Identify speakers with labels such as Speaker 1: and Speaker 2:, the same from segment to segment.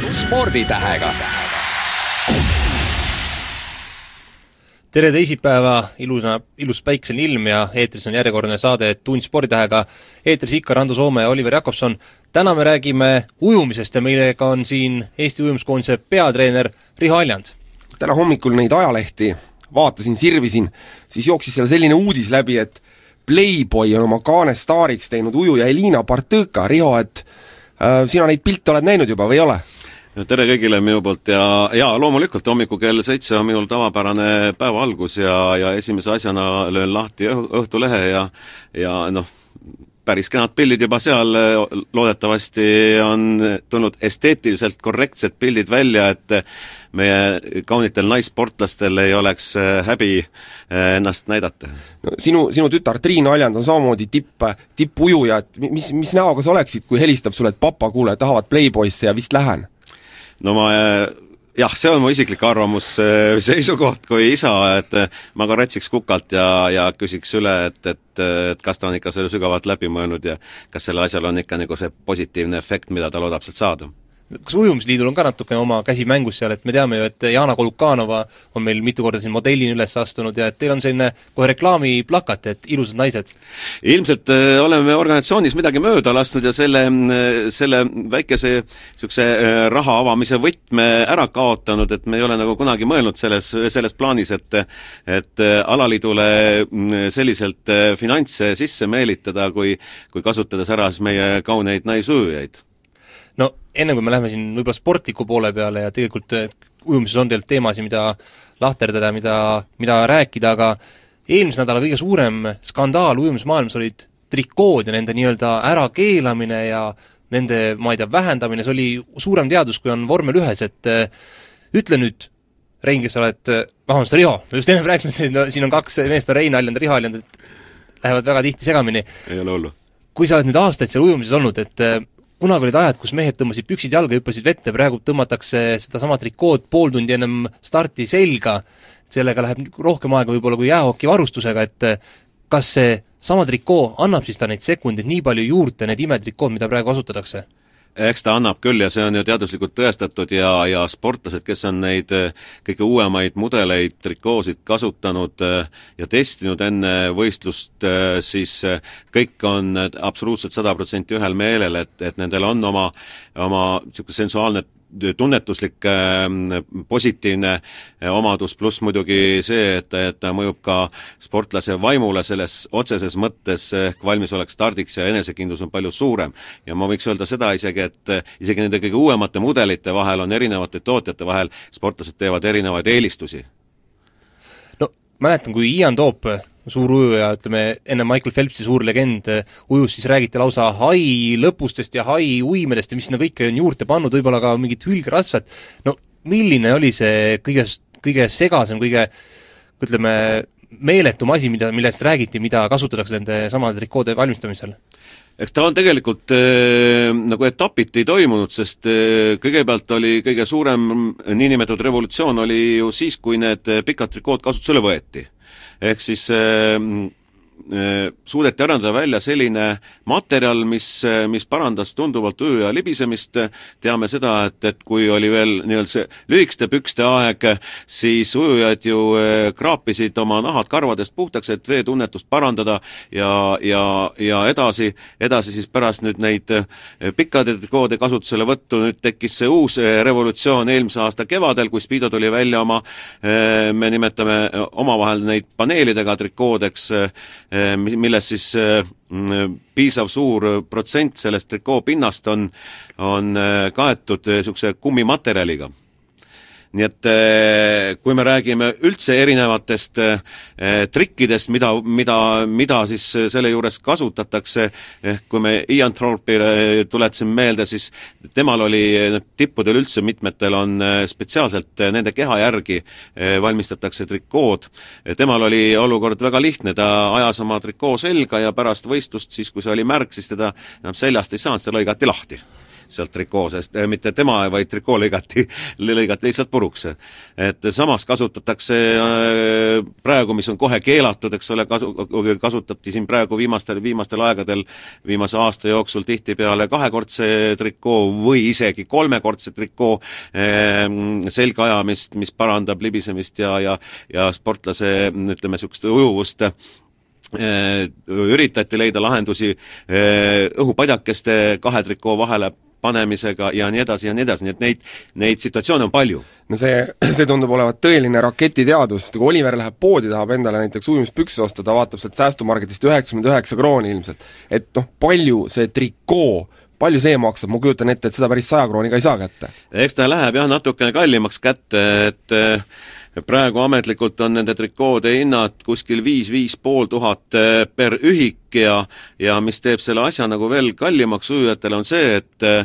Speaker 1: tund sporditähega.
Speaker 2: tere teisipäeva, ilusa, ilus päikseline ilm ja eetris on järjekordne saade Tund sporditähega. eetris ikka Rando Soome ja Oliver Jakobson. täna me räägime ujumisest ja meiega on siin Eesti ujumiskoondise peatreener Riho Aljand.
Speaker 3: täna hommikul neid ajalehti vaatasin, sirvisin, siis jooksis seal selline uudis läbi, et Playboy on oma kaane staariks teinud ujuja Elina Partõka, Riho, et äh, sina neid pilte oled näinud juba või ei ole?
Speaker 4: Tere kõigile minu poolt ja jaa, loomulikult hommikul kell seitse on minul tavapärane päeva algus ja, ja esimese asjana löön lahti Õhtulehe ja ja noh, päris kenad pildid juba seal, loodetavasti on tulnud esteetiliselt korrektsed pildid välja, et meie kaunitel naissportlastel ei oleks häbi ennast näidata.
Speaker 3: no sinu, sinu tütar Triin Aljand on samamoodi tipp, tippujuja, et mis, mis näoga sa oleksid, kui helistab sulle, et papa, kuule, tahavad Playboysse ja vist lähen?
Speaker 4: No ma jah, see on mu isiklik arvamus, seisukoht kui isa, et ma ka rätsiks kukalt ja, ja küsiks üle, et, et, et kas ta on ikka selle sügavalt läbi mõelnud ja kas sellel asjal on ikka nagu see positiivne efekt, mida ta loodab sealt saada
Speaker 2: kas Ujumisliidul on ka natukene oma käsi mängus seal, et me teame ju, et Jana Kolukanova on meil mitu korda siin modellina üles astunud ja et teil on selline kohe reklaamiplakat, et ilusad naised?
Speaker 4: ilmselt äh, oleme organisatsioonis midagi mööda lasknud ja selle, äh, selle väikese niisuguse äh, raha avamise võtme ära kaotanud, et me ei ole nagu kunagi mõelnud selles, selles plaanis, et et alaliidule mm, selliselt finantse sisse meelitada, kui kui kasutades ära siis meie kauneid naisujujaid
Speaker 2: no enne kui me läheme siin võib-olla sportliku poole peale ja tegelikult ujumises on tegelikult teemasid, mida lahterdada, mida, mida rääkida, aga eelmise nädala kõige suurem skandaal ujumismaailmas olid trikood ja nende nii-öelda ärakeelamine ja nende, ma ei tea, vähendamine, see oli suurem teadus, kui on vormel ühes, et äh, ütle nüüd, Rein, kes sa oled, vabandust, Riho, me just ennem rääkisime, et no, siin on kaks meest, on Rein Aljand ja Riho Aljand, et lähevad väga tihti segamini.
Speaker 4: ei ole hullu.
Speaker 2: kui sa oled nüüd aastaid seal ujumises olnud, et kunagi olid ajad, kus mehed tõmbasid püksid jalga, hüppasid vette, praegu tõmmatakse sedasama trikood pool tundi ennem starti selga, sellega läheb rohkem aega võib-olla kui jäähoki varustusega, et kas see sama trikoo annab siis ta neid sekundeid nii palju juurde, need imetrikood, mida praegu kasutatakse?
Speaker 4: Eks ta annab küll ja see on ju teaduslikult tõestatud ja, ja sportlased, kes on neid eh, kõige uuemaid mudeleid, trikoosid kasutanud eh, ja testinud enne võistlust, eh, siis kõik on absoluutselt sada protsenti ühel meelel, et, et nendel on oma, oma niisugune sensuaalne tunnetuslik ähm, positiivne äh, omadus, pluss muidugi see, et, et ta mõjub ka sportlase vaimule selles otseses mõttes, ehk valmisolek stardiks ja enesekindlus on palju suurem. ja ma võiks öelda seda isegi, et äh, isegi nende kõige uuemate mudelite vahel on erinevate tootjate vahel, sportlased teevad erinevaid eelistusi.
Speaker 2: no mäletan, kui Ian Toop suur ujuja, ütleme enne Michael Phelpsi suur legend ujus, siis räägiti lausa hai lõpustest ja hai uimedest ja mis sinna kõike on juurde pannud, võib-olla ka mingit hülgrasvat, no milline oli see kõige, kõige segasem, kõige ütleme, meeletum asi, mida, millest räägiti, mida kasutatakse nende samade trikoode valmistamisel?
Speaker 4: eks ta on tegelikult äh, nagu etapiti toimunud, sest äh, kõigepealt oli kõige suurem niinimetatud revolutsioon oli ju siis, kui need pikad trikood kasutusele võeti ehk siis äh, Äh, suudeti arendada välja selline materjal, mis, äh, mis parandas tunduvalt ujuja libisemist, teame seda, et, et kui oli veel nii-öelda see lühikeste pükste aeg, siis ujujad ju äh, kraapisid oma nahad karvadest puhtaks, et veetunnetust parandada ja, ja, ja edasi, edasi siis pärast nüüd neid pikkade trikoode kasutuselevõttu, nüüd tekkis see uus revolutsioon eelmise aasta kevadel, kui Speedo tuli välja oma, me nimetame omavahel neid paneelidega trikoodeks, milles siis eh, mm, piisav suur protsent sellest trikoo pinnast on, on eh, kaetud niisuguse kummimaterjaliga nii et eh, kui me räägime üldse erinevatest eh, trikkidest, mida, mida, mida siis selle juures kasutatakse, ehk kui me Ian Thorpe'ile tuletasime meelde, siis temal oli, tippudel üldse mitmetel on spetsiaalselt nende keha järgi valmistatakse trikood, temal oli olukord väga lihtne, ta ajas oma trikoo selga ja pärast võistlust siis, kui see oli märg, siis teda enam seljast ei saanud, seda lõigati lahti sealt trikoo seest, mitte tema, vaid trikoo lõigati, lõigati lihtsalt puruks. et samas kasutatakse praegu, mis on kohe keelatud, eks ole, kasu, kasutati siin praegu viimastel, viimastel aegadel, viimase aasta jooksul tihtipeale kahekordse trikoo või isegi kolmekordse trikoo selga ajamist, mis parandab libisemist ja, ja ja sportlase ütleme, niisugust ujuvust üritati leida lahendusi õhupadjakeste kahe trikoo vahele panemisega ja nii edasi ja nii edasi, nii et neid, neid situatsioone on palju.
Speaker 3: no see, see tundub olevat tõeline raketiteadus, kui Oliver läheb poodi, tahab endale näiteks ujumispükse osta, ta vaatab sealt säästumarketist üheksakümmend üheksa krooni ilmselt. et noh, palju see trikoo palju see maksab, ma kujutan ette, et seda päris saja krooniga ei saa kätte?
Speaker 4: eks ta läheb jah, natukene kallimaks kätte, et praegu ametlikult on nende trikoode hinnad kuskil viis, viis pool tuhat eh, per ühik ja ja mis teeb selle asja nagu veel kallimaks ujujatele, on see, et eh,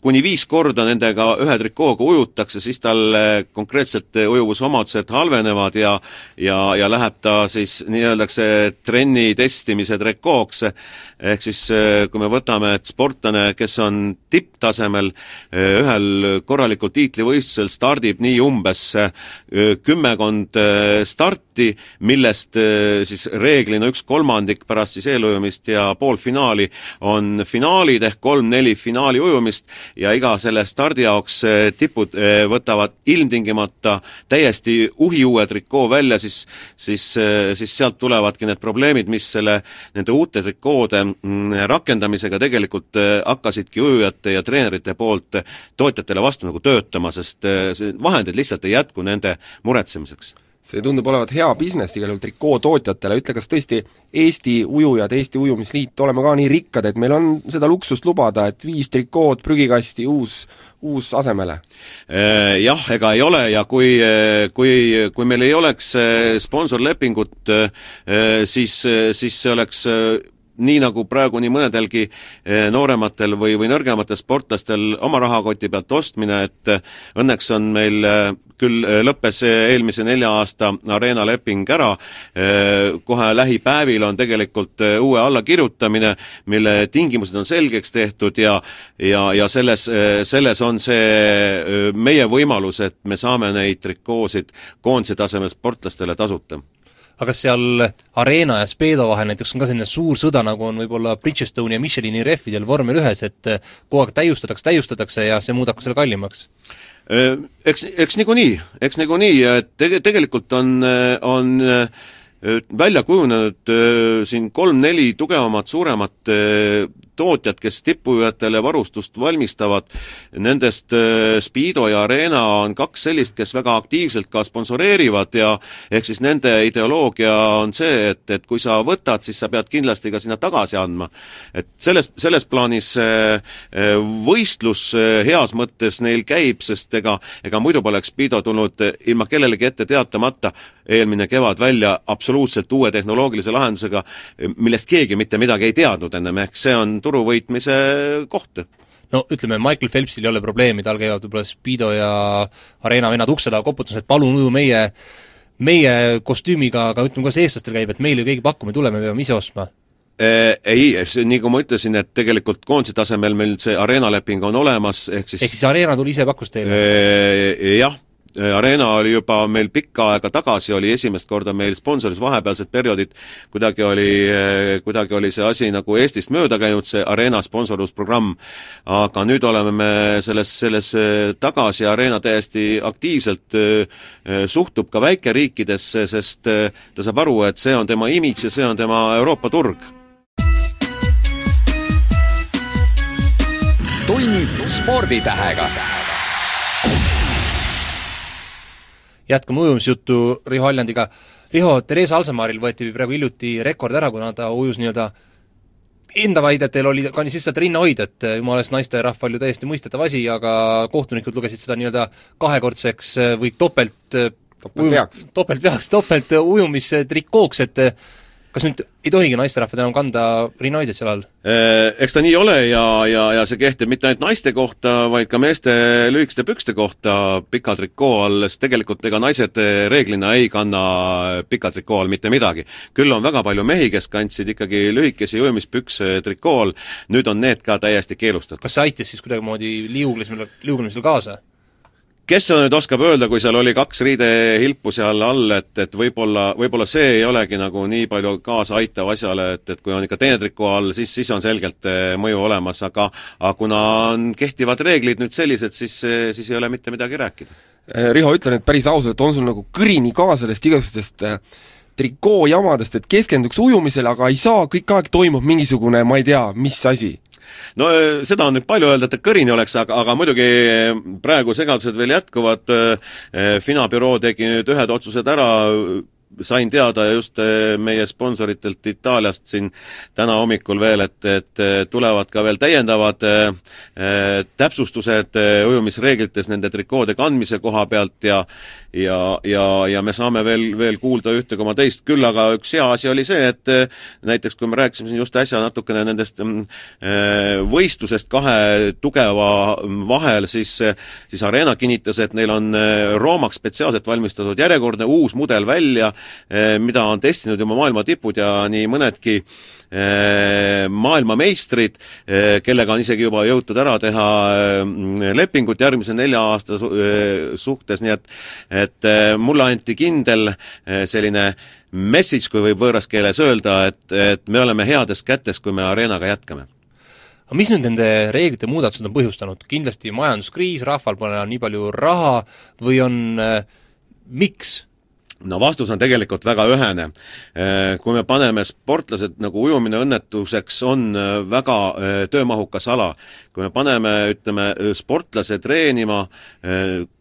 Speaker 4: kuni viis korda nendega ühe trikooga ujutakse, siis tal konkreetselt ujuvusomadused halvenevad ja ja, ja läheb ta siis nii-öeldakse trenni testimise trikooks, ehk siis äh, kui me võtame, et sportlane, kes on tipptasemel, äh, ühel korralikul tiitlivõistlusel stardib nii umbes äh, kümmekond starti, millest siis reeglina üks kolmandik pärast siis eelujumist ja poolfinaali on finaalid ehk kolm-neli finaali ujumist ja iga selle stardi jaoks tipud võtavad ilmtingimata täiesti uhiuue trikoo välja, siis siis, siis sealt tulevadki need probleemid, mis selle, nende uute trikoode Mm, rakendamisega tegelikult hakkasidki ujujate ja treenerite poolt tootjatele vastu nagu töötama, sest vahendeid lihtsalt ei jätku nende muretsemiseks
Speaker 3: see tundub olevat hea business igal juhul trikootootjatele, ütle, kas tõesti Eesti ujujad, Eesti Ujumisliit, oleme ka nii rikkad, et meil on seda luksust lubada, et viis trikood prügikasti, uus, uus asemele?
Speaker 4: Äh, jah, ega ei ole ja kui, kui, kui meil ei oleks sponsorlepingut, siis, siis see oleks nii nagu praegu nii mõnedelgi eh, noorematel või, või nõrgematel sportlastel oma rahakoti pealt ostmine, et eh, õnneks on meil eh, küll lõppes eelmise nelja aasta Arena leping ära, kohe lähipäevil on tegelikult uue allakirjutamine, mille tingimused on selgeks tehtud ja ja, ja selles, selles on see meie võimalus, et me saame neid trikoosid koondise tasemel sportlastele tasuta
Speaker 2: aga kas seal Arena ja Speedo vahel näiteks on ka selline suur sõda, nagu on võib-olla Bridgestone ja Michelini rehvidel vormel ühes, et kogu aeg täiustatakse, täiustatakse ja see muudab ka selle kallimaks?
Speaker 4: Eks, eks niikuinii, eks niikuinii, et tege-, tegelikult on, on välja kujunenud siin kolm-neli tugevamat, suuremat tootjad, kes tippujujatele varustust valmistavad, nendest äh, Speedo ja Arena on kaks sellist, kes väga aktiivselt ka sponsoreerivad ja ehk siis nende ideoloogia on see, et, et kui sa võtad, siis sa pead kindlasti ka sinna tagasi andma. et selles, selles plaanis äh, äh, võistlus heas mõttes neil käib, sest ega, ega muidu poleks Speedo tulnud ilma kellelegi ette teatamata eelmine kevad välja absoluutselt uue tehnoloogilise lahendusega, millest keegi mitte midagi ei teadnud ennem, ehk see on turu võitmise koht
Speaker 2: no ütleme, Michael Phelpsil ei ole probleemi, tal käivad võib-olla Speedo ja Arena vennad ukse taga koputamas, et palun uju meie meie kostüümiga, aga ütleme, kuidas eestlastel käib, et meil ju keegi pakkuma ei tule, me peame ise ostma?
Speaker 4: Äh, ei, see nii, kui ma ütlesin, et tegelikult koondise tasemel meil see Arena leping on olemas, ehk siis
Speaker 2: ehk siis Arena tuli ise, pakkus teile?
Speaker 4: Äh, jah Arena oli juba meil pikka aega tagasi, oli esimest korda meil sponsoris vahepealsed perioodid, kuidagi oli, äh, kuidagi oli see asi nagu Eestist mööda käinud, see Arena sponsorlusprogramm. aga nüüd oleme me selles, selles äh, tagasi, Arena täiesti aktiivselt suhtub ka väikeriikidesse, sest ta saab aru, et see on tema imidž ja see on tema Euroopa turg.
Speaker 1: tund sporditähega
Speaker 2: jätkame ujumisjuttu Riho Aljandiga. Riho, Therese Alsemaaril võeti praegu hiljuti rekord ära, kuna ta ujus nii-öelda enda väidetel oli, kandis lihtsalt rinnahoid, et jumala eest naisterahval ju täiesti mõistetav asi, aga kohtunikud lugesid seda nii-öelda kahekordseks või topelt
Speaker 3: topeltveaks,
Speaker 2: topeltveaks, topelt ujumistrikooks, et kas nüüd ei tohigi naisterahvad enam kanda rinnoideid seal all?
Speaker 4: Eh, Eks ta nii ole ja, ja, ja see kehtib mitte ainult naiste kohta, vaid ka meeste lühikeste pükste kohta pika trikoo all, sest tegelikult ega naised eh, reeglina ei kanna pika trikoo all mitte midagi. küll on väga palju mehi, kes kandsid ikkagi lühikesi ujumispükse trikoo all, nüüd on need ka täiesti keelustatud.
Speaker 2: kas see aitas siis kuidagimoodi liuglemisele, liuglemisele kaasa?
Speaker 4: Kes seda nüüd oskab öelda, kui seal oli kaks riidehilpu seal all, et, et võib-olla, võib-olla see ei olegi nagu nii palju kaasaaitav asjale, et, et kui on ikka teine trikoo all, siis, siis on selgelt eh, mõju olemas, aga aga kuna on kehtivad reeglid nüüd sellised, siis, eh, siis ei ole mitte midagi rääkida.
Speaker 3: Eh, Riho, ütle nüüd päris ausalt, on sul nagu kõrini ka sellest igasugustest trikoojamadest, et keskenduks ujumisele, aga ei saa, kõik aeg toimub mingisugune ma ei tea, mis asi
Speaker 4: no äh, seda on nüüd palju öelda, et kõrini oleks, aga, aga muidugi äh, praegu segadused veel jätkuvad, äh, FINA büroo tegi nüüd ühed otsused ära, sain teada just eh, meie sponsoritelt Itaaliast siin täna hommikul veel, et, et eh, tulevad ka veel täiendavad äh, täpsustused ujumisreeglites nende trikoode kandmise koha pealt ja ja, ja, ja me saame veel, veel kuulda ühte koma teist, küll aga üks hea asi oli see, et näiteks kui me rääkisime siin just äsja natukene nendest äh, võistlusest kahe tugeva vahel, siis siis Arena kinnitas, et neil on Roomaks spetsiaalselt valmistatud järjekordne uus mudel välja, Eh, mida on testinud juba maailma tipud ja nii mõnedki eh, maailmameistrid, eh, kellega on isegi juba jõutud ära teha lepingut järgmise nelja aasta suhtes, nii et et mulle anti kindel selline message, kui võib võõras keeles öelda, et, et me oleme heades kätes, kui me Arenaga jätkame.
Speaker 2: Aga mis nüüd nende reeglite muudatused on põhjustanud, kindlasti majanduskriis, rahval pole nii palju raha või on äh,, miks
Speaker 4: no vastus on tegelikult väga ühene. Äh, kui me paneme sportlased, nagu ujumine õnnetuseks on äh, väga äh, töömahukas ala, kui me paneme, ütleme, sportlase treenima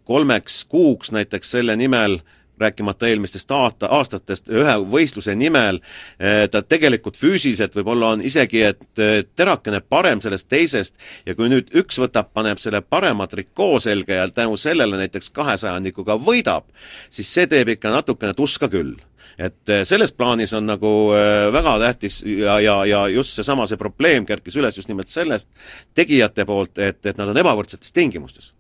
Speaker 4: kolmeks kuuks näiteks selle nimel, rääkimata eelmistest aasta, aastatest, ühe võistluse nimel, eh, ta tegelikult füüsiliselt võib-olla on isegi, et terakene parem sellest teisest ja kui nüüd üks võtab, paneb selle parema trikoo selga ja tänu sellele näiteks kahesajandikuga võidab, siis see teeb ikka natukene tuska küll. Et eh, selles plaanis on nagu eh, väga tähtis ja, ja, ja just seesama, see probleem kerkis üles just nimelt sellest tegijate poolt, et, et nad on ebavõrdsetes tingimustes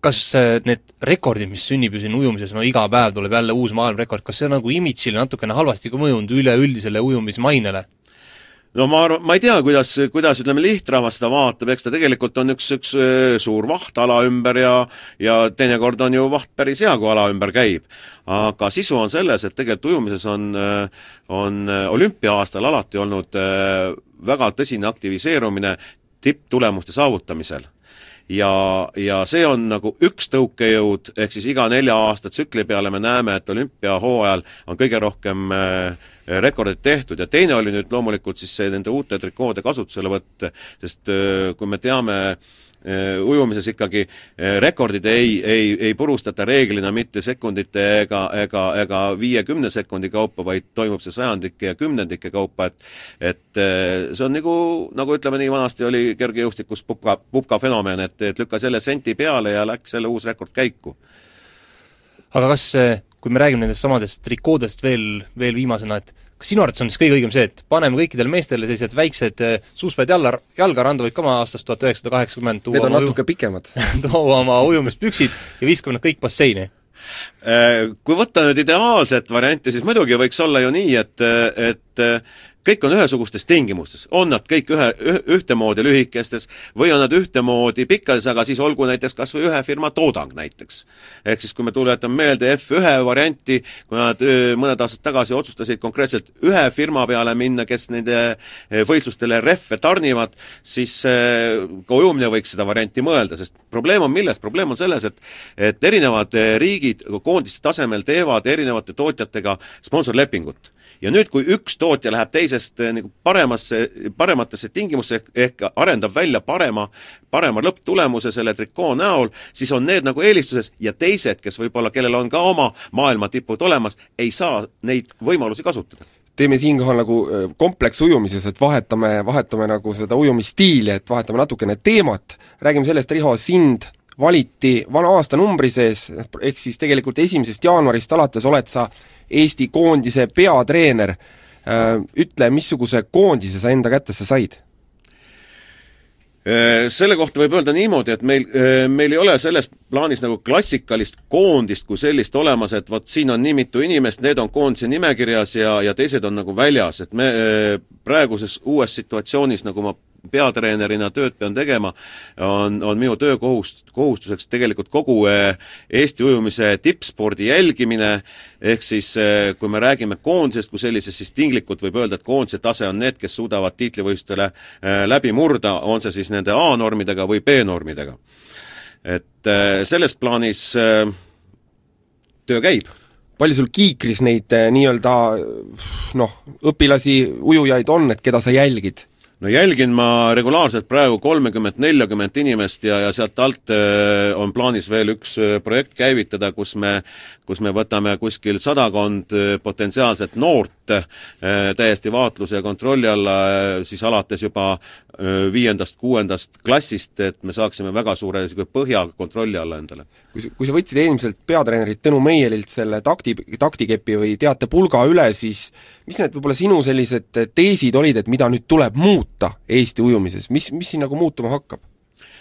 Speaker 2: kas need rekordid, mis sünnib ju siin ujumises, no iga päev tuleb jälle uus maailmarekord, kas see on nagu imidžile natukene halvasti ka mõjunud üleüldisele ujumismainele?
Speaker 4: no ma arvan, ma ei tea, kuidas, kuidas ütleme, lihtrahvas seda vaatab, eks ta tegelikult on üks, üks äh, suur vaht ala ümber ja ja teinekord on ju vaht päris hea, kui ala ümber käib. aga sisu on selles, et tegelikult ujumises on, äh, on äh, olümpia-aastal alati olnud väga tõsine aktiviseerumine tipptulemuste saavutamisel ja, ja see on nagu üks tõukejõud, ehk siis iga nelja aasta tsükli peale me näeme, et olümpiahooajal on kõige rohkem äh, rekordeid tehtud. Ja teine oli nüüd loomulikult siis see nende uute trikoode kasutuselevõtt, sest äh, kui me teame äh, ujumises ikkagi äh, rekordid ei, ei, ei purustata reeglina mitte sekundite ega, ega, ega viie-kümne sekundi kaupa, vaid toimub see sajandike ja kümnendike kaupa, et et äh, see on nagu, nagu ütleme nii, vanasti oli kergejõustikus pupka, pupka fenomen, et, et lükkas jälle senti peale ja läks jälle uus rekord käiku.
Speaker 2: aga kas, kui me räägime nendest samadest trikoodest veel, veel viimasena, et kas sinu arvates on siis kõige õigem see, et paneme kõikidele meestele sellised väiksed eh, suuspäid jalla, jalgaranda võib ka oma aastast tuhat üheksasada kaheksakümmend
Speaker 3: tuua Need on natuke uju... pikemad
Speaker 2: tuua oma ujumispüksid ja viskame nad kõik basseini?
Speaker 4: Eh, kui võtta nüüd ideaalset varianti, siis muidugi võiks olla ju nii, et, et kõik on ühesugustes tingimustes, on nad kõik ühe, ühtemoodi lühikestes või on nad ühtemoodi pikkades, aga siis olgu näiteks kas või ühe firma toodang näiteks. ehk siis kui me tuletame meelde F1 varianti, kui nad mõned aastad tagasi otsustasid konkreetselt ühe firma peale minna, kes nende võistlustele rehve tarnivad, siis ka ujumine võiks seda varianti mõelda, sest probleem on milles, probleem on selles, et et erinevad riigid koondiste tasemel teevad erinevate tootjatega sponsorlepingut ja nüüd, kui üks tootja läheb teisest eh, nagu paremasse, parematesse tingimustesse ehk, ehk arendab välja parema, parema lõpptulemuse selle trikoo näol, siis on need nagu eelistuses ja teised, kes võib-olla, kellel on ka oma maailmatipud olemas, ei saa neid võimalusi kasutada.
Speaker 3: Teeme siinkohal nagu eh, kompleksujumises, et vahetame, vahetame nagu seda ujumisstiili, et vahetame natukene teemat, räägime sellest, Riho, sind valiti vana aastanumbri sees, ehk siis tegelikult esimesest jaanuarist alates oled sa Eesti koondise peatreener, ütle, missuguse koondise sa enda kätesse said?
Speaker 4: Selle kohta võib öelda niimoodi, et meil, meil ei ole selles plaanis nagu klassikalist koondist kui sellist olemas, et vot siin on nii mitu inimest, need on koondise nimekirjas ja, ja teised on nagu väljas, et me praeguses uues situatsioonis, nagu ma peatreenerina tööd pean tegema, on, on minu töökohust-, kohustuseks tegelikult kogu eh, Eesti ujumise tippspordi jälgimine, ehk siis eh, kui me räägime koondisest kui sellisest, siis tinglikult võib öelda, et koondise tase on need, kes suudavad tiitlivõistlustele eh, läbi murda, on see siis nende A-normidega või B-normidega. et selles plaanis töö käib
Speaker 3: palju sul Kiikris neid nii-öelda noh, õpilasi, ujujaid on, et keda sa jälgid?
Speaker 4: No jälgin ma regulaarselt praegu kolmekümmet, neljakümmet inimest ja, ja sealt alt äh, on plaanis veel üks äh, projekt käivitada, kus me, kus me võtame kuskil sadakond äh, potentsiaalset noort täiesti vaatluse ja kontrolli alla, siis alates juba viiendast-kuuendast klassist, et me saaksime väga suure põhja kontrolli alla endale.
Speaker 3: kui sa, kui sa võtsid eelmiselt peatreenerilt Tõnu Meielilt selle takti, taktikepi või teatepulga üle, siis mis need võib-olla sinu sellised teesid olid, et mida nüüd tuleb muuta Eesti ujumises, mis, mis siin nagu muutuma hakkab?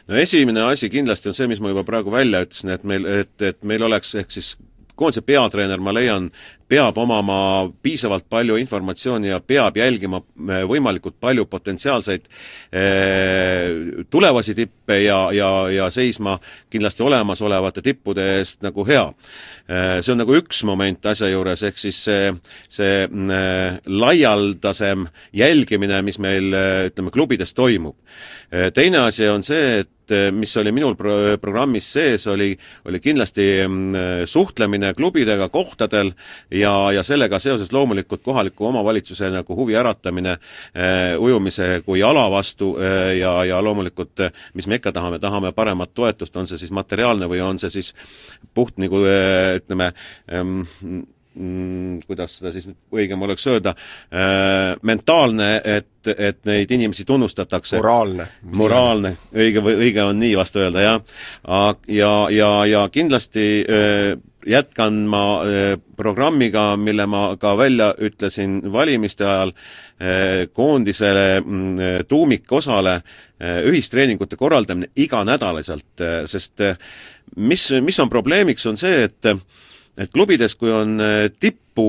Speaker 4: no esimene asi kindlasti on see, mis ma juba praegu välja ütlesin, et meil, et, et meil oleks ehk siis koondise peatreener, ma leian, peab omama piisavalt palju informatsiooni ja peab jälgima äh, võimalikult palju potentsiaalseid eh, tulevasi tippe ja, ja, ja seisma kindlasti olemasolevate tippude eest nagu hea eh,. See on nagu üks moment asja juures, ehk siis see, see eh, laialdasem jälgimine, mis meil ütleme, klubides toimub. Teine asi on see, et mis oli minul pro-, programmis sees, oli, oli kindlasti mm, suhtlemine klubidega kohtadel ja, ja sellega seoses loomulikult kohaliku omavalitsuse nagu huvi äratamine äh, ujumise kui ala vastu äh, ja, ja loomulikult äh, mis me ikka tahame, tahame paremat toetust, on see siis materiaalne või on see siis puht nagu äh, ütleme ähm, mm, kuidas seda siis õigem oleks öelda äh,, mentaalne, et, et neid inimesi tunnustatakse.
Speaker 3: moraalne.
Speaker 4: moraalne, õige või õige on nii vast öelda, jah. ja, ja, ja kindlasti äh, jätkan ma eh, programmiga, mille ma ka välja ütlesin valimiste ajal, eh, koondisele mm, tuumikosale eh, ühistreeningute korraldamine iganädalaselt, sest mis, mis on probleemiks, on see, et et klubides, kui on tippu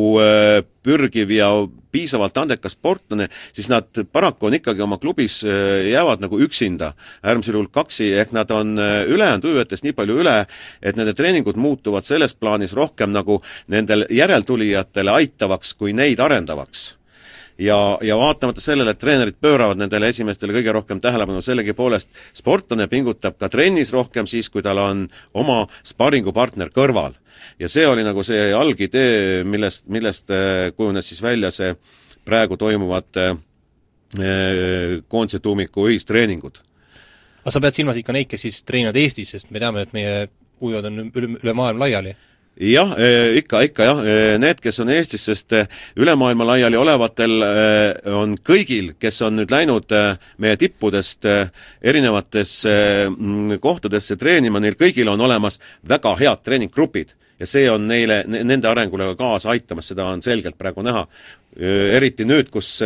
Speaker 4: pürgiv ja piisavalt andekas sportlane, siis nad paraku on ikkagi oma klubis, äh, jäävad nagu üksinda, äärmisel juhul kaksi, ehk nad on ülejäänud ujujatest nii palju üle, et nende treeningud muutuvad selles plaanis rohkem nagu nendel järeltulijatele aitavaks kui neid arendavaks ja, ja vaatamata sellele, et treenerid pööravad nendele esimestele kõige rohkem tähelepanu, sellegipoolest sportlane pingutab ka trennis rohkem siis, kui tal on oma sparringupartner kõrval ja see oli nagu see algidee, millest, millest äh, kujunes siis välja see praegu toimuvate äh, koondise tuumiku ühistreeningud.
Speaker 2: aga sa pead silmas ikka neid, kes siis treenivad Eestis, sest me teame, et meie ujujad on üle, üle maailma laiali?
Speaker 4: Jah, äh, ikka, ikka jah, need, kes on Eestis, sest üle maailma laiali olevatel on kõigil, kes on nüüd läinud meie tippudest erinevatesse mm, kohtadesse treenima, neil kõigil on olemas väga head treeninggrupid ja see on neile, nende arengule ka kaasa aitamas, seda on selgelt praegu näha. Eriti nüüd, kus,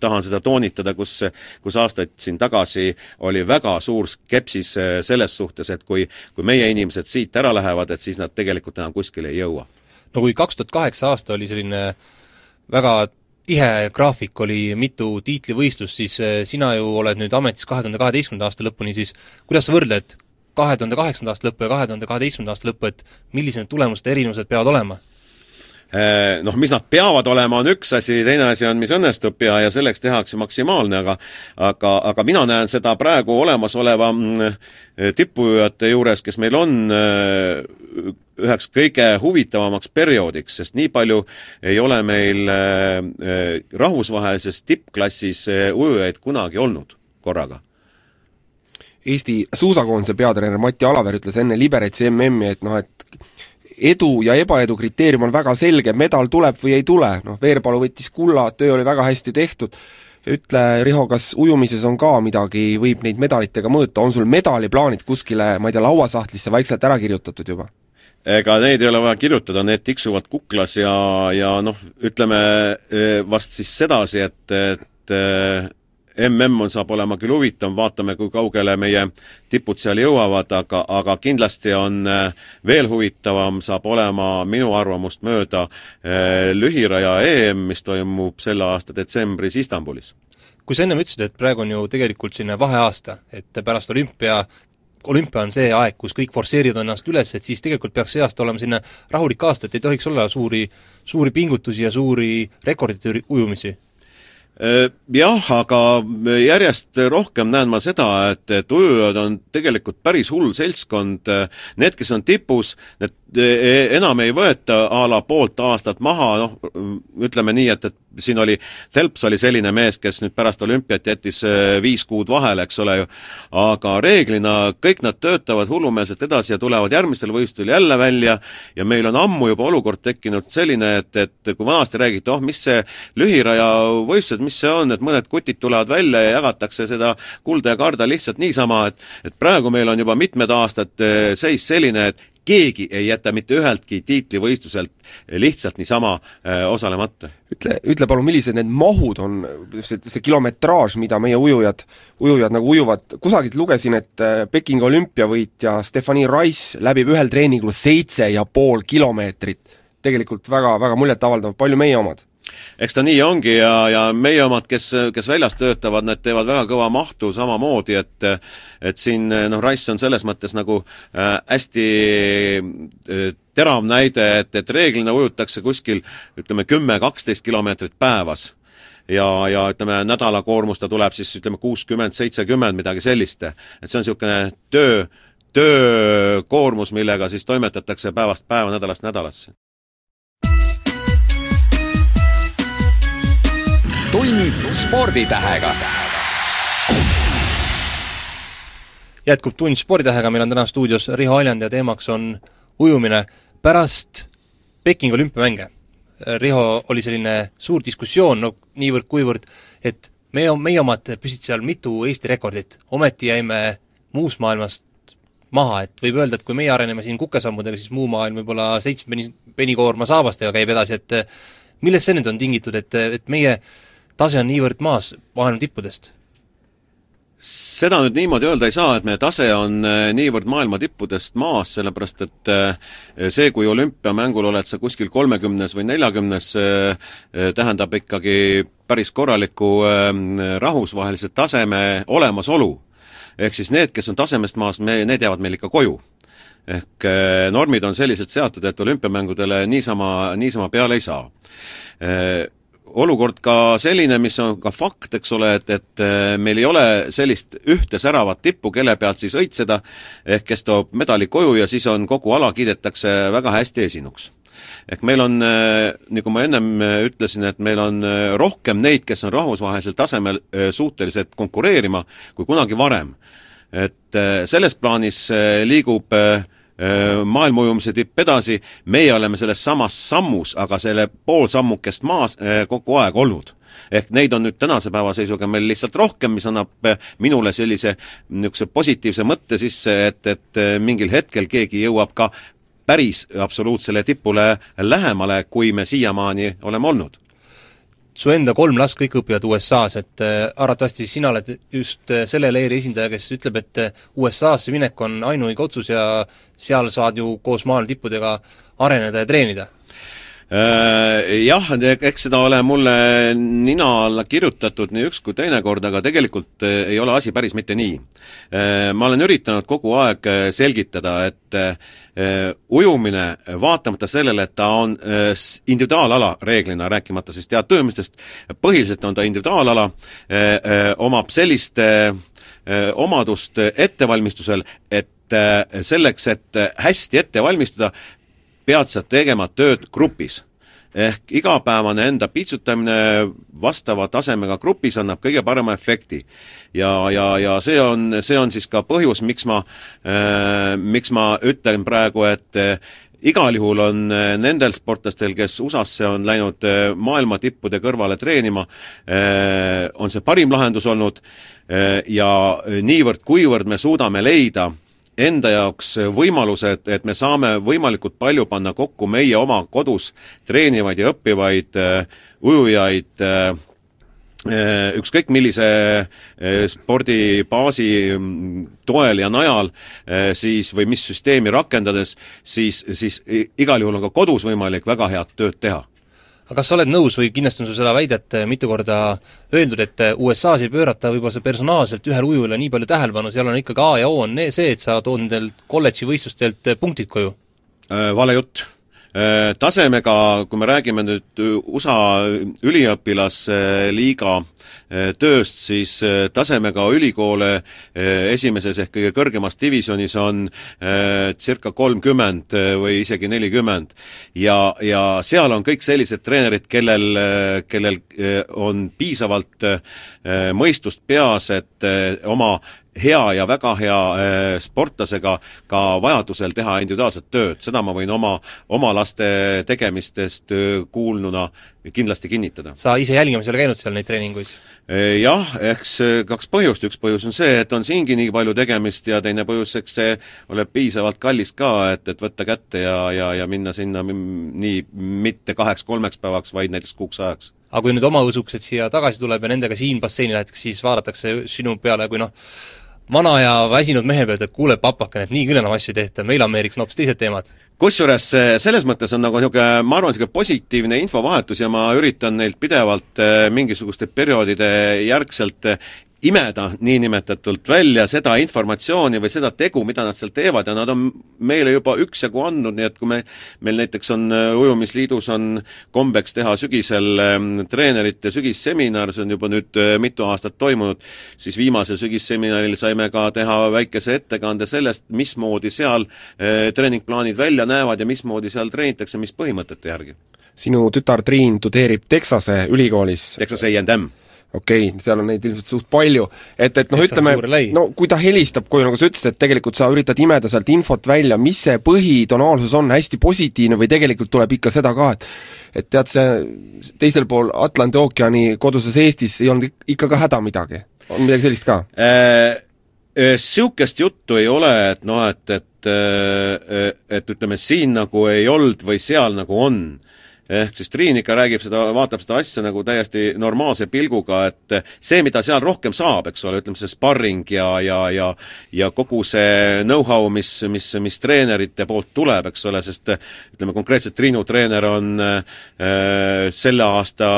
Speaker 4: tahan seda toonitada, kus, kus aastaid siin tagasi oli väga suur skepsis selles suhtes, et kui, kui meie inimesed siit ära lähevad, et siis nad tegelikult enam kuskile ei jõua.
Speaker 2: no kui kaks tuhat kaheksa aasta oli selline väga tihe graafik, oli mitu tiitlivõistlust, siis sina ju oled nüüd ametis kahe tuhande kaheteistkümnenda aasta lõpuni, siis kuidas sa võrdled kahe tuhande kaheksanda aasta lõppu ja kahe tuhande kaheteistkümnenda aasta lõppu, et millised need tulemuste erinevused peavad olema?
Speaker 4: Äh, noh, mis nad peavad olema, on üks asi, teine asi on, mis õnnestub ja, ja selleks tehakse maksimaalne, aga aga, aga mina näen seda praegu olemasoleva mm, tippujujate juures, kes meil on äh, üheks kõige huvitavamaks perioodiks, sest nii palju ei ole meil äh, rahvusvahelises tippklassis ujujaid kunagi olnud korraga.
Speaker 3: Eesti suusakoondise peatreener Mati Alaver ütles enne Liberetsi MM-i, et noh, et edu ja ebaedu kriteerium on väga selge, medal tuleb või ei tule, noh Veerpalu võttis kulla, töö oli väga hästi tehtud, ütle, Riho, kas ujumises on ka midagi, võib neid medalitega mõõta, on sul medaliplaanid kuskile, ma ei tea, lauasahtlisse vaikselt ära kirjutatud juba?
Speaker 4: ega neid ei ole vaja kirjutada, need tiksuvad kuklas ja, ja noh, ütleme vast siis sedasi, et, et MM on, saab olema küll huvitav, vaatame, kui kaugele meie tipud seal jõuavad, aga, aga kindlasti on veel huvitavam saab olema minu arvamust mööda lühiraja EM, mis toimub selle aasta detsembris Istanbulis
Speaker 2: kui sa ennem ütlesid, et praegu on ju tegelikult selline vaheaasta, et pärast olümpia olümpia on see aeg, kus kõik forsseerivad ennast üles, et siis tegelikult peaks see aasta olema selline rahulik aasta, et ei tohiks olla suuri, suuri pingutusi ja suuri rekordite ujumisi?
Speaker 4: Äh, jah, aga järjest rohkem näen ma seda, et, et ujujad on tegelikult päris hull seltskond, need, kes on tipus, need enam ei võeta a la poolt aastat maha, noh, ütleme nii, et, et siin oli, Phelps oli selline mees, kes nüüd pärast olümpiat jättis äh, viis kuud vahele, eks ole ju, aga reeglina kõik nad töötavad hullumeelselt edasi ja tulevad järgmistel võistlustel jälle välja ja meil on ammu juba olukord tekkinud selline, et, et kui vanasti räägiti, oh, mis see lühiraja võistlused, mis see on, et mõned kutid tulevad välja ja jagatakse seda kulda ja karda lihtsalt niisama, et et praegu meil on juba mitmed aastad äh, seis selline, et keegi ei jäta mitte üheltki tiitlivõistluselt lihtsalt niisama äh, osalemata.
Speaker 3: ütle, ütle palun, millised need mahud on, see, see kilometraaž, mida meie ujujad, ujujad nagu ujuvad, kusagilt lugesin, et äh, Pekingi olümpiavõitja Stephanie Rice läbib ühel treeningul seitse ja pool kilomeetrit. tegelikult väga, väga muljetavaldav, palju meie omad?
Speaker 4: Eks ta nii ongi ja, ja meie omad, kes, kes väljas töötavad, need teevad väga kõva mahtu samamoodi, et et siin noh, Rice on selles mõttes nagu äh, hästi äh, terav näide, et, et reeglina ujutakse kuskil ütleme, kümme-kaksteist kilomeetrit päevas ja, ja ütleme, nädala koormus ta tuleb siis ütleme kuuskümmend, seitsekümmend, midagi sellist. et see on niisugune töö, töökoormus, millega siis toimetatakse päevast päeva, nädalast nädalasse.
Speaker 1: Tund sporditähega.
Speaker 2: jätkub Tund sporditähega, meil on täna stuudios Riho Aljand ja teemaks on ujumine pärast Pekingi olümpiamänge. Riho, oli selline suur diskussioon, no niivõrd-kuivõrd, et meie, meie omad püsid seal mitu Eesti rekordit, ometi jäime muust maailmast maha, et võib öelda, et kui meie areneme siin kukesammudega, siis muu maailm võib-olla seitsme peni, penikoorma saabastega käib edasi, et millest see nüüd on tingitud, et, et meie tase on niivõrd maas maailma tippudest?
Speaker 4: seda nüüd niimoodi öelda ei saa, et meie tase on äh, niivõrd maailma tippudest maas, sellepärast et äh, see, kui olümpiamängul oled sa kuskil kolmekümnes või neljakümnes, äh, tähendab ikkagi päris korraliku rahvusvahelise taseme olemasolu. ehk siis need, kes on tasemest maas, me, need jäävad meil ikka koju ehk normid on selliselt seatud, et olümpiamängudele niisama, niisama peale ei saa olukord ka selline, mis on ka fakt, eks ole, et, et äh, meil ei ole sellist ühte säravat tippu, kelle pealt siis õitseda, ehk kes toob medali koju ja siis on, kogu ala kiidetakse väga hästi esinuks ehk meil on, äh, nagu ma ennem äh, ütlesin, et meil on rohkem neid, kes on rahvusvahelisel tasemel suutelised konkureerima kui kunagi varem. et selles plaanis liigub äh, Maailmaujumise tipp edasi, meie oleme selles samas sammus, aga selle pool sammukest maas kogu aeg olnud. Ehk neid on nüüd tänase päeva seisuga meil lihtsalt rohkem, mis annab minule sellise niisuguse positiivse mõtte sisse, et, et mingil hetkel keegi jõuab ka päris absoluutsele tipule lähemale, kui me siiamaani oleme olnud
Speaker 2: su enda kolm last kõik õpivad USA-s, et äh, arvatavasti sina oled just äh, selle leeri esindaja, kes ütleb, et äh, USA-sse minek on ainuõige otsus ja seal saad ju koos maailma tippudega areneda ja treenida
Speaker 4: Jah, eks seda ole mulle nina alla kirjutatud nii üks kui teine kord, aga tegelikult ei ole asi päris mitte nii. Ma olen üritanud kogu aeg selgitada, et Äh, ujumine, vaatamata sellele, et ta on äh, individuaalala reeglina, rääkimata siis teadtöömistest, põhiliselt on ta individuaalala, äh, omab sellist omadust ettevalmistusel, et selleks, et hästi ette valmistuda, pead sa tegema tööd grupis ehk igapäevane enda pitsutamine vastava tasemega grupis annab kõige parema efekti. ja, ja, ja see on, see on siis ka põhjus, miks ma äh,, miks ma ütlen praegu, et äh, igal juhul on äh, nendel sportlastel, kes USA-sse on läinud äh, maailma tippude kõrvale treenima, äh, on see parim lahendus olnud ja niivõrd-kuivõrd me suudame leida enda jaoks võimalused, et me saame võimalikult palju panna kokku meie oma kodus treenivaid ja õppivaid äh, ujujaid äh, äh ükskõik millise äh, spordibaasi mm, toel ja najal äh, siis või mis süsteemi rakendades, siis, siis igal juhul on ka kodus võimalik väga head tööd teha
Speaker 2: aga kas sa oled nõus või kindlasti on sul seda väidet mitu korda öeldud, et USA-s ei pöörata võib-olla personaalselt ühele ujujale nii palju tähelepanu, seal on ikkagi A ja O on see, et sa tood nendelt kolledži võistlustelt punktid koju?
Speaker 4: Äh, vale jutt Äh, tasemega, kui me räägime nüüd USA üliõpilasliiga äh, tööst, siis äh, tasemega ülikoole esimeses ehk kõige kõrgemas divisjonis on circa kolmkümmend või isegi nelikümmend. ja, ja seal on kõik sellised treenerid, kellel, kellel on piisavalt mõistust peas, et oma hea ja väga hea sportlasega ka vajadusel teha individuaalset tööd, seda ma võin oma, oma laste tegemistest kuulnuna kindlasti kinnitada.
Speaker 2: sa ise jälgimas ei ole käinud seal neid treeninguid?
Speaker 4: Äh, jah, eks kaks põhjust, üks põhjus on see, et on siingi nii palju tegemist ja teine põhjus, eks see ole piisavalt kallis ka, et, et võtta kätte ja, ja, ja minna sinna nii mitte kaheks-kolmeks päevaks, vaid näiteks kuuks ajaks
Speaker 2: aga kui nüüd oma õsukesed siia tagasi tuleb ja nendega siin basseini lähetakse, siis vaadatakse sinu peale kui noh, vana ja väsinud mehe pealt, et kuule, papakene, et nii küll enam asju ei tehta, meil Ameerikas on hoopis teised teemad.
Speaker 4: Kusjuures selles mõttes on nagu niisugune, ma arvan, niisugune positiivne infovahetus ja ma üritan neilt pidevalt eh, mingisuguste perioodide järgselt imeda niinimetatult välja seda informatsiooni või seda tegu, mida nad seal teevad ja nad on meile juba üksjagu andnud, nii et kui me, meil näiteks on äh, Ujumisliidus on kombeks teha sügisel ähm, treenerite sügisseminar, see on juba nüüd äh, mitu aastat toimunud, siis viimasel sügisseminaril saime ka teha väikese ettekande sellest, mismoodi seal äh, treeningplaanid välja näevad ja mismoodi seal treenitakse, mis põhimõtete järgi.
Speaker 3: sinu tütar Triin tudeerib Texase ülikoolis
Speaker 4: Texas A&M
Speaker 3: okei okay,, seal on neid ilmselt suht palju, et, et noh, ütleme, no kui ta helistab koju, nagu sa ütlesid, et tegelikult sa üritad imeda sealt infot välja, mis see põhitonaalsus on, hästi positiivne või tegelikult tuleb ikka seda ka, et et tead, see teisel pool Atlandi ookeani koduses Eestis ei olnud ikka ka häda midagi? on midagi sellist ka äh,?
Speaker 4: Niisugust juttu ei ole, et noh, et, et et ütleme, siin nagu ei olnud või seal nagu on ehk siis Triin ikka räägib seda, vaatab seda asja nagu täiesti normaalse pilguga, et see, mida seal rohkem saab, eks ole, ütleme see sparring ja, ja, ja ja kogu see know-how, mis, mis, mis treenerite poolt tuleb, eks ole, sest ütleme konkreetselt Triinu treener on äh, selle aasta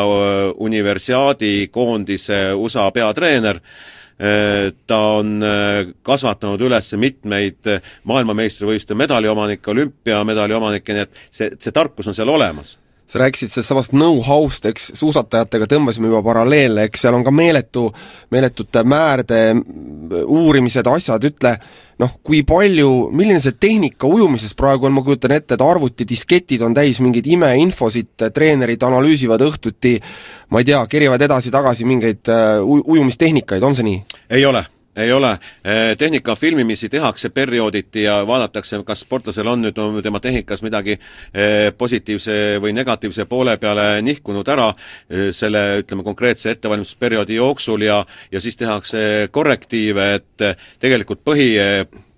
Speaker 4: universiaadi koondise USA peatreener. Äh,, ta on äh, kasvatanud üles mitmeid maailmameistrivõistluste medaliomanikke, olümpiamedali omanikke, nii et see, see tarkus on seal olemas
Speaker 3: sa rääkisid sellest samast know-how'st, eks suusatajatega tõmbasime juba paralleele, eks seal on ka meeletu, meeletute määrde uurimised, asjad, ütle noh, kui palju, milline see tehnika ujumises praegu on, ma kujutan ette, et arvutidisketid on täis mingeid imeinfosid, treenerid analüüsivad õhtuti, ma ei tea, kerivad edasi-tagasi mingeid uh, ujumistehnikaid, on see nii?
Speaker 4: ei ole ei ole. Eh, tehnika filmimisi tehakse periooditi ja vaadatakse, kas sportlasel on nüüd on tema tehnikas midagi eh, positiivse või negatiivse poole peale nihkunud ära eh, selle, ütleme, konkreetse ettevalmistusperioodi jooksul ja ja siis tehakse korrektiive, et tegelikult põhi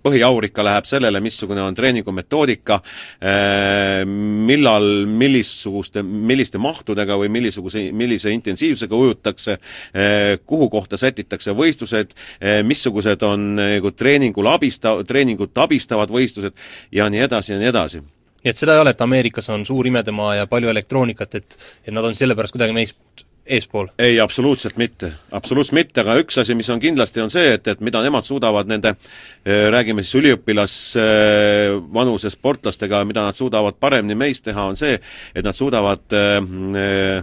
Speaker 4: põhiaur ikka läheb sellele, missugune on treeningu metoodika, äh, millal, millissuguste, milliste mahtudega või millisuguse, millise intensiivsusega ujutakse, äh, kuhu kohta sätitakse võistlused, äh, missugused on nagu treeningul abista-, treeningut abistavad võistlused ja nii edasi ja nii edasi.
Speaker 2: Nii et seda ei ole, et Ameerikas on suur imedemaa ja palju elektroonikat, et et nad on sellepärast kuidagi meist eespool?
Speaker 4: ei, absoluutselt mitte, absoluutselt mitte, aga üks asi, mis on kindlasti, on see, et, et mida nemad suudavad nende eh, räägime siis üliõpilasvanuse sportlastega, mida nad suudavad paremini meist teha, on see, et nad suudavad äh,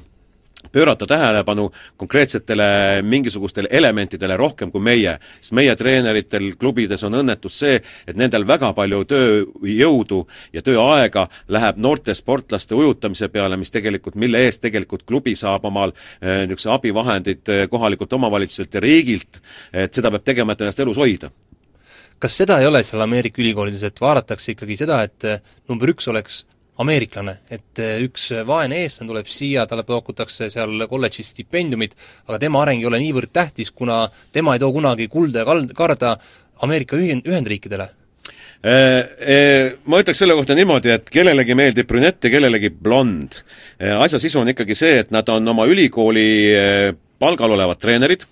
Speaker 4: pöörata tähelepanu konkreetsetele mingisugustele elementidele rohkem kui meie. sest meie treeneritel klubides on õnnetus see, et nendel väga palju tööjõudu ja tööaega läheb noorte sportlaste ujutamise peale, mis tegelikult, mille eest tegelikult klubi saab omal eh, niisuguse abivahendid eh, kohalikult omavalitsuselt ja riigilt, et seda peab tegema, et ennast elus hoida
Speaker 2: kas seda ei ole seal Ameerika ülikoolides, et vaadatakse ikkagi seda, et eh, number üks oleks ameeriklane, et eh, üks vaene eestlane tuleb siia, talle pakutakse seal kolledžis stipendiumit, aga tema areng ei ole niivõrd tähtis, kuna tema ei too kunagi kulda ja kald-, karda Ameerika ühend-, Ühendriikidele
Speaker 4: Ma ütleks selle kohta niimoodi, et kellelegi meeldib brünett ja kellelegi blond. asja sisu on ikkagi see, et nad on oma ülikooli palgal olevad treenerid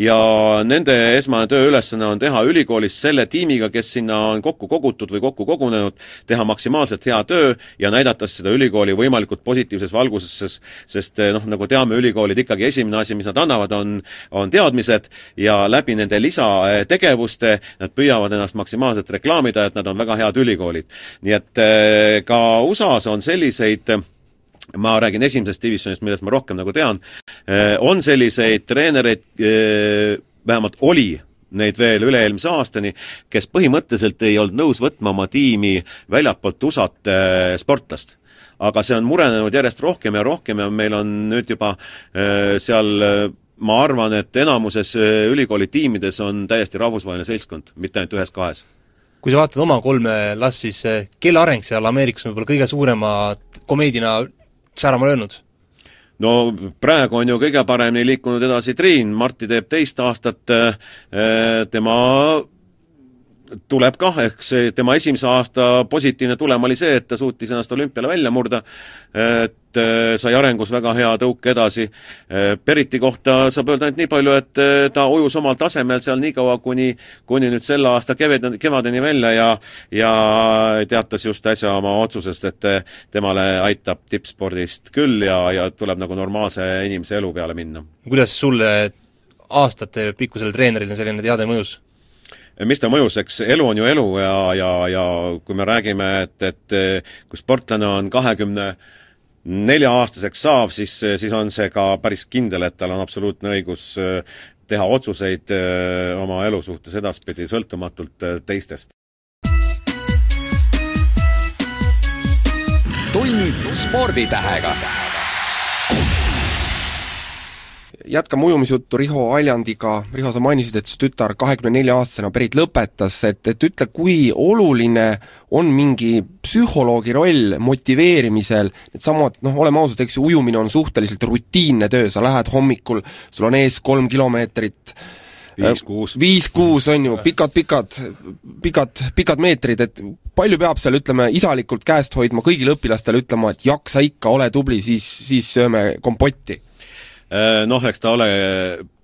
Speaker 4: ja nende esmane tööülesanne on teha ülikoolis selle tiimiga, kes sinna on kokku kogutud või kokku kogunenud, teha maksimaalselt hea töö ja näidata seda ülikooli võimalikult positiivses valguses, sest eh, noh, nagu teame, ülikoolid ikkagi esimene asi, mis nad annavad, on, on teadmised ja läbi nende lisategevuste nad püüavad ennast maksimaalselt reklaamida, et nad on väga head ülikoolid. nii et eh, ka USA-s on selliseid ma räägin esimesest divisjonist, millest ma rohkem nagu tean, eh, on selliseid treenereid, eh, vähemalt oli neid veel üle-eelmise aastani, kes põhimõtteliselt ei olnud nõus võtma oma tiimi väljapoolt USA-t eh, sportlast aga see on murenenud järjest rohkem ja rohkem ja meil on nüüd juba seal ma arvan, et enamuses ülikooli tiimides on täiesti rahvusvaheline seltskond, mitte ainult ühes-kahes.
Speaker 2: kui sa vaatad oma kolme last, siis kelle areng seal Ameerikas võib-olla kõige suurema komeedina särama löönud?
Speaker 4: no praegu on ju kõige paremini liikunud edasi Triin, Marti teeb teist aastat, äh, tema tuleb kah, ehk see tema esimese aasta positiivne tulem oli see, et ta suutis ennast olümpiale välja murda, et äh, sai arengus väga hea tõuke edasi. Äh, Periti kohta saab öelda ainult nii palju, et äh, ta ujus omal tasemel seal nii kaua, kuni, kuni nüüd selle aasta keved, kevadeni välja ja ja teatas just äsja oma otsusest, et temale aitab tippspordist küll ja, ja tuleb nagu normaalse inimese elu peale minna.
Speaker 2: kuidas sulle aastate pikkusele treenerile selline teade mõjus?
Speaker 4: Mis ta mõjus, eks elu on ju elu ja, ja, ja kui me räägime, et, et kui sportlane on kahekümne nelja-aastaseks saav, siis, siis on see ka päris kindel, et tal on absoluutne õigus äh, teha otsuseid äh, oma elu suhtes edaspidi, sõltumatult teistest.
Speaker 1: tund sporditähega
Speaker 3: jätkame ujumisjuttu Riho Aljandiga, Riho, sa mainisid, et su tütar kahekümne nelja aastasena pärit lõpetas, et, et ütle, kui oluline on mingi psühholoogi roll motiveerimisel, needsamad noh, oleme ausad, eks ju, ujumine on suhteliselt rutiinne töö, sa lähed hommikul, sul on ees kolm kilomeetrit,
Speaker 4: viis-kuus.
Speaker 3: viis-kuus on ju, pikad-pikad, pikad, pikad meetrid, et palju peab seal, ütleme, isalikult käest hoidma kõigile õpilastele, ütlema, et jaksa ikka, ole tubli, siis, siis sööme kompotti.
Speaker 4: Äh, noh, eks ta ole,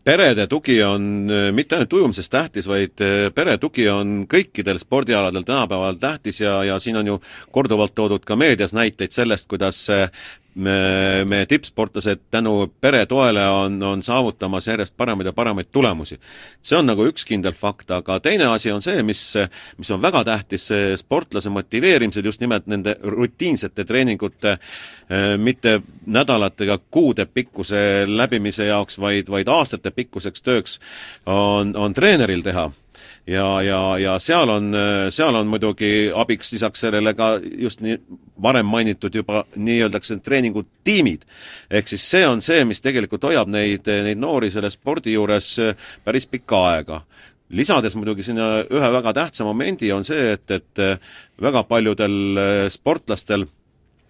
Speaker 4: perede tugi on äh, mitte ainult ujumises tähtis, vaid äh, pere tugi on kõikidel spordialadel tänapäeval tähtis ja, ja siin on ju korduvalt toodud ka meedias näiteid sellest, kuidas me, meie tippsportlased tänu pere toele on, on saavutamas järjest paremaid ja paremaid tulemusi. see on nagu üks kindel fakt, aga teine asi on see, mis, mis on väga tähtis, sportlase motiveerimisel just nimelt nende rutiinsete treeningute eh, mitte nädalate ega kuude pikkuse läbimise jaoks, vaid, vaid aastate pikkuseks tööks on, on treeneril teha ja, ja, ja seal on, seal on muidugi abiks lisaks sellele ka just nii varem mainitud juba nii-öeldakse treeningutiimid. ehk siis see on see, mis tegelikult hoiab neid, neid noori selle spordi juures päris pikka aega lisades muidugi sinna ühe väga tähtsa momendi, on see, et, et väga paljudel sportlastel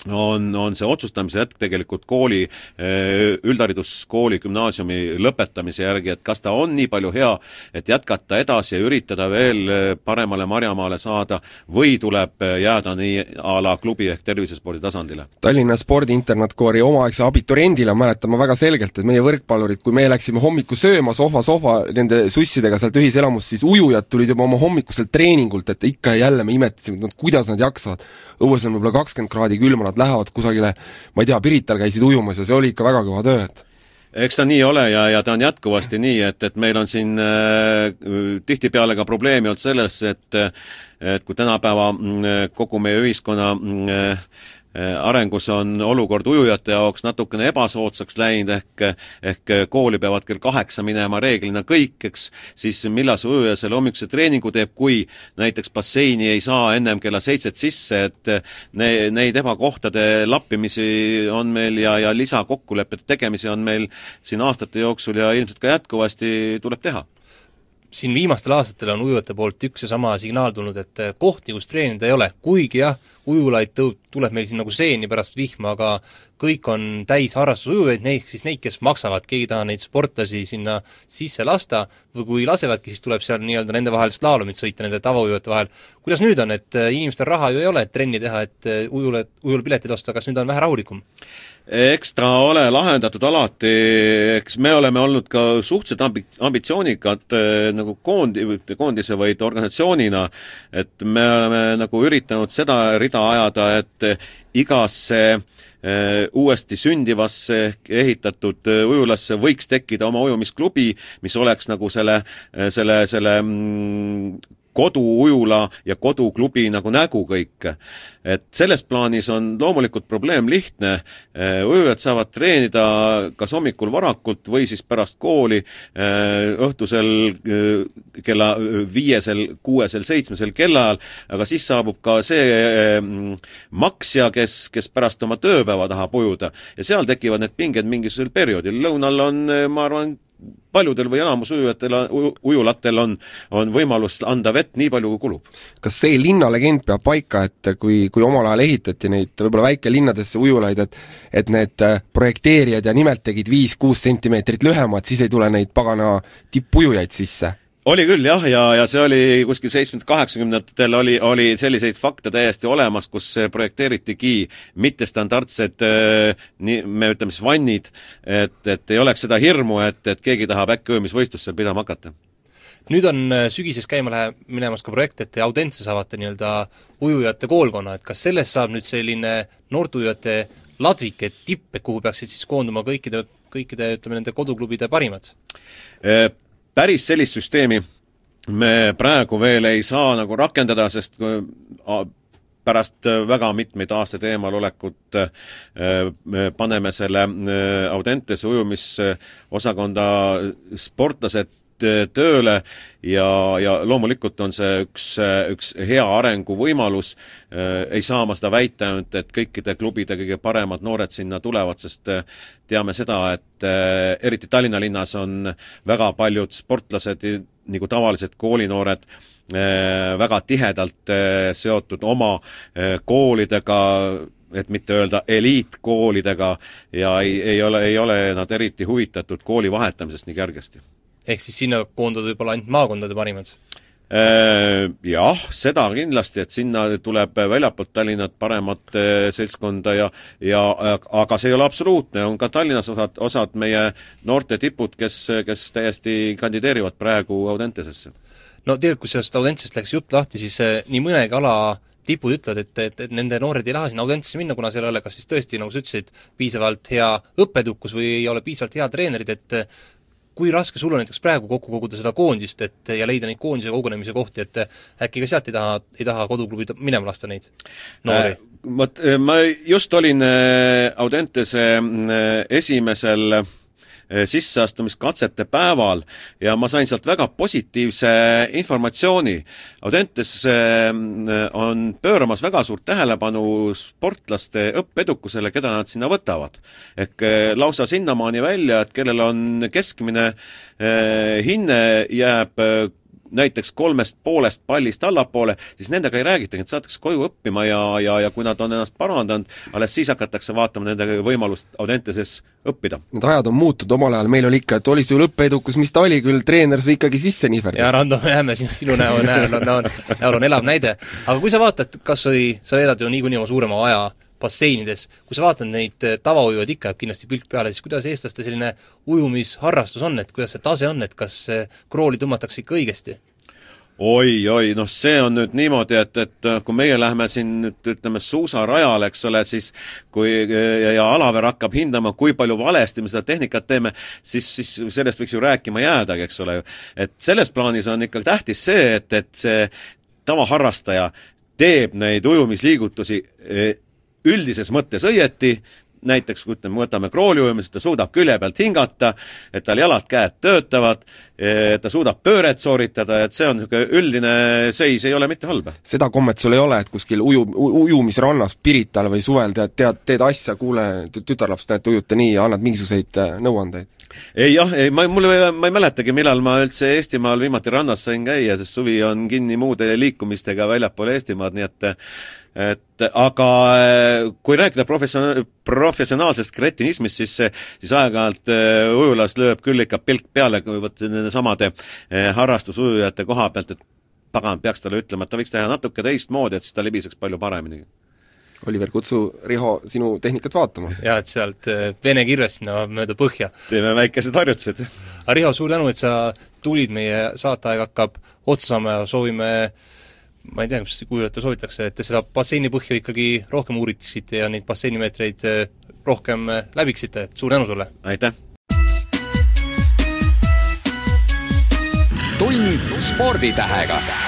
Speaker 4: on, on see otsustamise hetk tegelikult kooli, eh, üldhariduskooli, gümnaasiumi lõpetamise järgi, et kas ta on nii palju hea, et jätkata edasi ja üritada veel eh, paremale marjamaale saada või tuleb eh, jääda nii a la klubi ehk tervisespordi tasandile?
Speaker 3: Tallinna spordiinternatkoori omaaegse abituriendina mäletan ma väga selgelt, et meie võrkpallurid, kui me läksime hommikul sööma sohva-sohva nende sussidega sealt ühiselamust, siis ujujad tulid juba oma hommikuselt treeningult, et ikka ja jälle me imetasime, et no kuidas nad jaksavad. õues on võib-olla kakskümmend kraadi külma, nad lähevad kusagile, ma ei tea, Pirital käisid ujumas ja see oli ikka väga kõva töö, et
Speaker 4: eks ta nii ole ja, ja ta on jätkuvasti nii, et, et meil on siin äh, tihtipeale ka probleemi olnud selles, et et kui tänapäeva mm, kogu meie ühiskonna äh, Äh, arengus on olukord ujujate jaoks natukene ebasoodsaks läinud, ehk ehk kooli peavad kell kaheksa minema reeglina kõik, eks, siis millal see ujuja selle hommikuse treeningu teeb, kui näiteks basseini ei saa ennem kella seitset sisse, et ne-, neid ebakohtade lappimisi on meil ja, ja lisakokkulepete tegemisi on meil siin aastate jooksul ja ilmselt ka jätkuvasti tuleb teha
Speaker 2: siin viimastel aastatel on ujujate poolt üks ja sama signaal tulnud, et eh, kohti, kus treenida ei ole, kuigi jah, ujulaid tõu-, tuleb meil siin nagu seeni pärast vihma, aga kõik on täis harrastusujujaid, neid, siis neid, kes maksavad, keegi ei taha neid sportlasi sinna sisse lasta, või kui lasevadki, siis tuleb seal nii-öelda nende vahel slaalomit sõita, nende tavaujujate vahel. kuidas nüüd on, et eh, inimestel raha ju ei ole, et trenni teha, et eh, ujule, ujulapileteid osta, kas nüüd on vähe rahulikum?
Speaker 4: Eks ta ole lahendatud alati, eks me oleme olnud ka suhteliselt ambi-, ambitsioonikad äh, nagu koondi, koondise vaid organisatsioonina, et me oleme nagu üritanud seda rida ajada, et igasse äh, uuesti sündivasse ehk ehitatud äh, ujulasse võiks tekkida oma ujumisklubi, mis oleks nagu selle, selle, selle mm, koduujula ja koduklubi nagu nägu kõik. et selles plaanis on loomulikult probleem lihtne, ujujad saavad treenida kas hommikul varakult või siis pärast kooli õhtusel kella viiesel, kuuesel, seitsmesel kellaajal, aga siis saabub ka see maksja, kes, kes pärast oma tööpäeva tahab ujuda. ja seal tekivad need pinged mingisugusel perioodil, lõunal on, ma arvan, paljudel või enamus ujujatel, ujulatel on, on võimalus anda vett nii palju, kui kulub.
Speaker 3: kas see linnalegend peab paika, et kui, kui omal ajal ehitati neid võib-olla väikelinnadesse ujulaid, et et need äh, projekteerijad ja nimelt tegid viis-kuus sentimeetrit lühemad, siis ei tule neid pagana tippujujaid sisse?
Speaker 4: Oli küll jah, ja, ja see oli kuskil seitsmekümnenda-kaheksakümnendatel oli, oli selliseid fakte täiesti olemas, kus projekteeritigi mittestandardsed äh, nii, me ütleme siis vannid, et, et ei oleks seda hirmu, et, et keegi tahab äkki ujumisvõistlust seal pidama hakata
Speaker 2: nüüd on äh, sügises käima läheb, minemas ka projekt, et te Audentses avate nii-öelda ujujate koolkonna, et kas sellest saab nüüd selline noorteujujate ladvik, et tipp, et kuhu peaksid siis koonduma kõikide, kõikide ütleme, nende koduklubide parimad?
Speaker 4: Äh, päris sellist süsteemi me praegu veel ei saa nagu rakendada, sest pärast väga mitmeid aastaid eemalolekut me paneme selle Audentese ujumisosakonda sportlased tööle ja, ja loomulikult on see üks, üks hea arenguvõimalus, ei saa ma seda väita ainult, et kõikide klubide kõige paremad noored sinna tulevad, sest teame seda, et eriti Tallinna linnas on väga paljud sportlased, nagu tavalised koolinoored, väga tihedalt seotud oma koolidega, et mitte öelda eliitkoolidega ja ei, ei ole, ei ole nad eriti huvitatud kooli vahetamisest nii kergesti
Speaker 2: ehk siis sinna koonduvad võib-olla ainult maakondade parimad?
Speaker 4: Äh, jah, seda kindlasti, et sinna tuleb väljapoolt Tallinnat paremat äh, seltskonda ja ja aga see ei ole absoluutne, on ka Tallinnas osad, osad meie noorte tipud, kes, kes täiesti kandideerivad praegu Audentesesse.
Speaker 2: no tegelikult, kui sellest Audentesest läks jutt lahti, siis äh, nii mõnegi ala tipud ütlevad, et, et, et nende noored ei taha sinna Audentesse minna, kuna seal ei ole kas siis tõesti, nagu sa ütlesid, piisavalt hea õppeedukus või ei ole piisavalt head treenerid, et kui raske sul on näiteks praegu kokku koguda seda koondist, et ja leida neid koondise kogunemise kohti, et äkki ka sealt ei taha, ei taha koduklubi minema lasta neid noori äh,?
Speaker 4: Vot ma just olin äh, Audentese äh, esimesel äh, sisseastumiskatsete päeval ja ma sain sealt väga positiivse informatsiooni. Audentes eh, on pööramas väga suurt tähelepanu sportlaste õppeedukusele, keda nad sinna võtavad. ehk eh, lausa sinnamaani välja, et kellel on keskmine hinne jääb näiteks kolmest poolest pallist allapoole, siis nendega ei räägitagi, et saadetakse koju õppima ja, ja, ja kui nad on ennast parandanud, alles siis hakatakse vaatama nende võimalust Audenteses õppida.
Speaker 3: Need ajad on muutunud, omal ajal meil oli ikka, et oli sul õppeedukus, mis ta oli küll, treener sai ikkagi sisse nihverdas.
Speaker 2: jaa, Rando, me jääme sinu, sinu näo, näol on, on, näol on elav näide. aga kui sa vaatad kas või, sa veedad ju niikuinii oma suurema aja basseinides, kui sa vaatad neid eh, tavaujujaid, ikka jääb kindlasti pilk peale, siis kuidas eestlaste selline ujumisharrastus on, et kuidas see tase on, et kas krooli tõmmatakse ikka õigesti?
Speaker 4: oi-oi, noh see on nüüd niimoodi, et, et eh, kui meie lähme siin nüüd ütleme suusarajale, eks ole, siis kui ja, ja Alaver hakkab hindama, kui palju valesti me seda tehnikat teeme, siis, siis sellest võiks ju rääkima jäädagi, eks ole. et selles plaanis on ikka tähtis see, et, et see tavaharrastaja teeb neid ujumisliigutusi eh, üldises mõttes õieti, näiteks kui ütleme, võtame krooliujumise, ta suudab külje pealt hingata, et tal jalad-käed töötavad, et ta suudab pööret sooritada, et see on niisugune üldine seis, ei ole mitte halb.
Speaker 3: seda kommet sul ei ole, et kuskil uju, ujumisrannas Pirital või suvel tead, tead, teed asja, kuule, tütarlaps, näed, ujute nii ja annad mingisuguseid äh, nõuandeid?
Speaker 4: ei jah, ei ma, mul ei ole, ma ei mäletagi, millal ma üldse Eestimaal viimati rannas sain käia, sest suvi on kinni muude liikumistega väljapool Eestimaad, nii et et aga kui rääkida profession-, professionaalsest kretinismist, siis siis aeg-ajalt äh, ujulas lööb küll ikka pilk peale, kui vot nende samade äh, harrastusujujate koha pealt, et pagan, peaks talle ütlema, et ta võiks teha natuke teistmoodi, et siis ta libiseks palju paremini
Speaker 3: Oliver, kutsu Riho sinu tehnikat vaatama.
Speaker 2: jaa, et sealt äh, Vene kirvest sinna mööda põhja.
Speaker 4: teeme väikesed harjutused.
Speaker 2: aga Riho, suur tänu, et sa tulid, meie saateaeg hakkab otsa saama ja soovime ma ei tea, kas kuulajatele soovitakse, et te seda basseini põhja ikkagi rohkem uuriksite ja neid basseinimeetreid äh, rohkem äh, läbiksite, et suur tänu sulle!
Speaker 4: aitäh!
Speaker 1: tund sporditähega